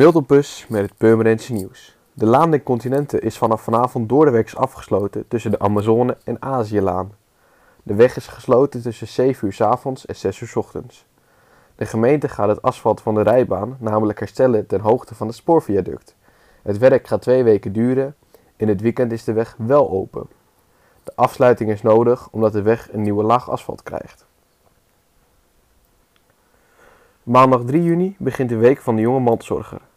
Miltelpus met het Purmerendse nieuws. De Laan der Continenten is vanaf vanavond doordeweeks afgesloten tussen de Amazone en Aziëlaan. De weg is gesloten tussen 7 uur s avonds en 6 uur s ochtends. De gemeente gaat het asfalt van de rijbaan namelijk herstellen ten hoogte van het spoorviaduct. Het werk gaat twee weken duren. In het weekend is de weg wel open. De afsluiting is nodig omdat de weg een nieuwe laag asfalt krijgt. Maandag 3 juni begint de Week van de Jonge Mantelzorger.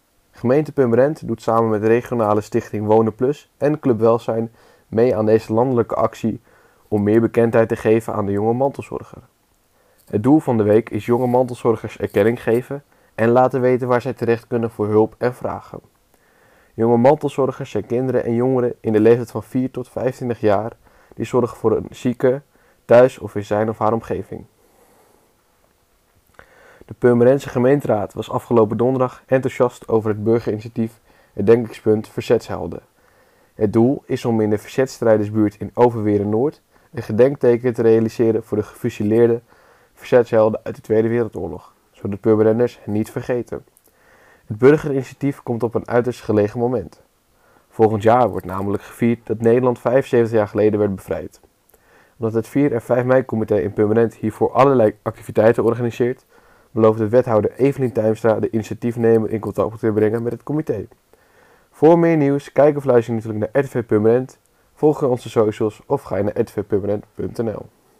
Gemeente Purmerend doet samen met de regionale stichting Wonen Plus en Club Welzijn mee aan deze landelijke actie om meer bekendheid te geven aan de jonge mantelzorger. Het doel van de week is jonge mantelzorgers erkenning geven en laten weten waar zij terecht kunnen voor hulp en vragen. Jonge mantelzorgers zijn kinderen en jongeren in de leeftijd van 4 tot 25 jaar die zorgen voor een zieke thuis of in zijn of haar omgeving. De Purmerendse gemeenteraad was afgelopen donderdag enthousiast over het burgerinitiatief Het Denkingspunt Verzetshelden. Het doel is om in de verzetstrijdersbuurt in Overweren Noord een gedenkteken te realiseren voor de gefusileerde verzetshelden uit de Tweede Wereldoorlog, zodat Purmerenders hen niet vergeten. Het burgerinitiatief komt op een uiterst gelegen moment. Volgend jaar wordt namelijk gevierd dat Nederland 75 jaar geleden werd bevrijd. Omdat het 4 en 5 mei-comité in Purmerend hiervoor allerlei activiteiten organiseert, belooft de wethouder Evelien Tuimstra de initiatiefnemer in contact te brengen met het comité. Voor meer nieuws, kijk of luister natuurlijk naar RTV Permanent, volg onze socials of ga naar rtvpermanent.nl.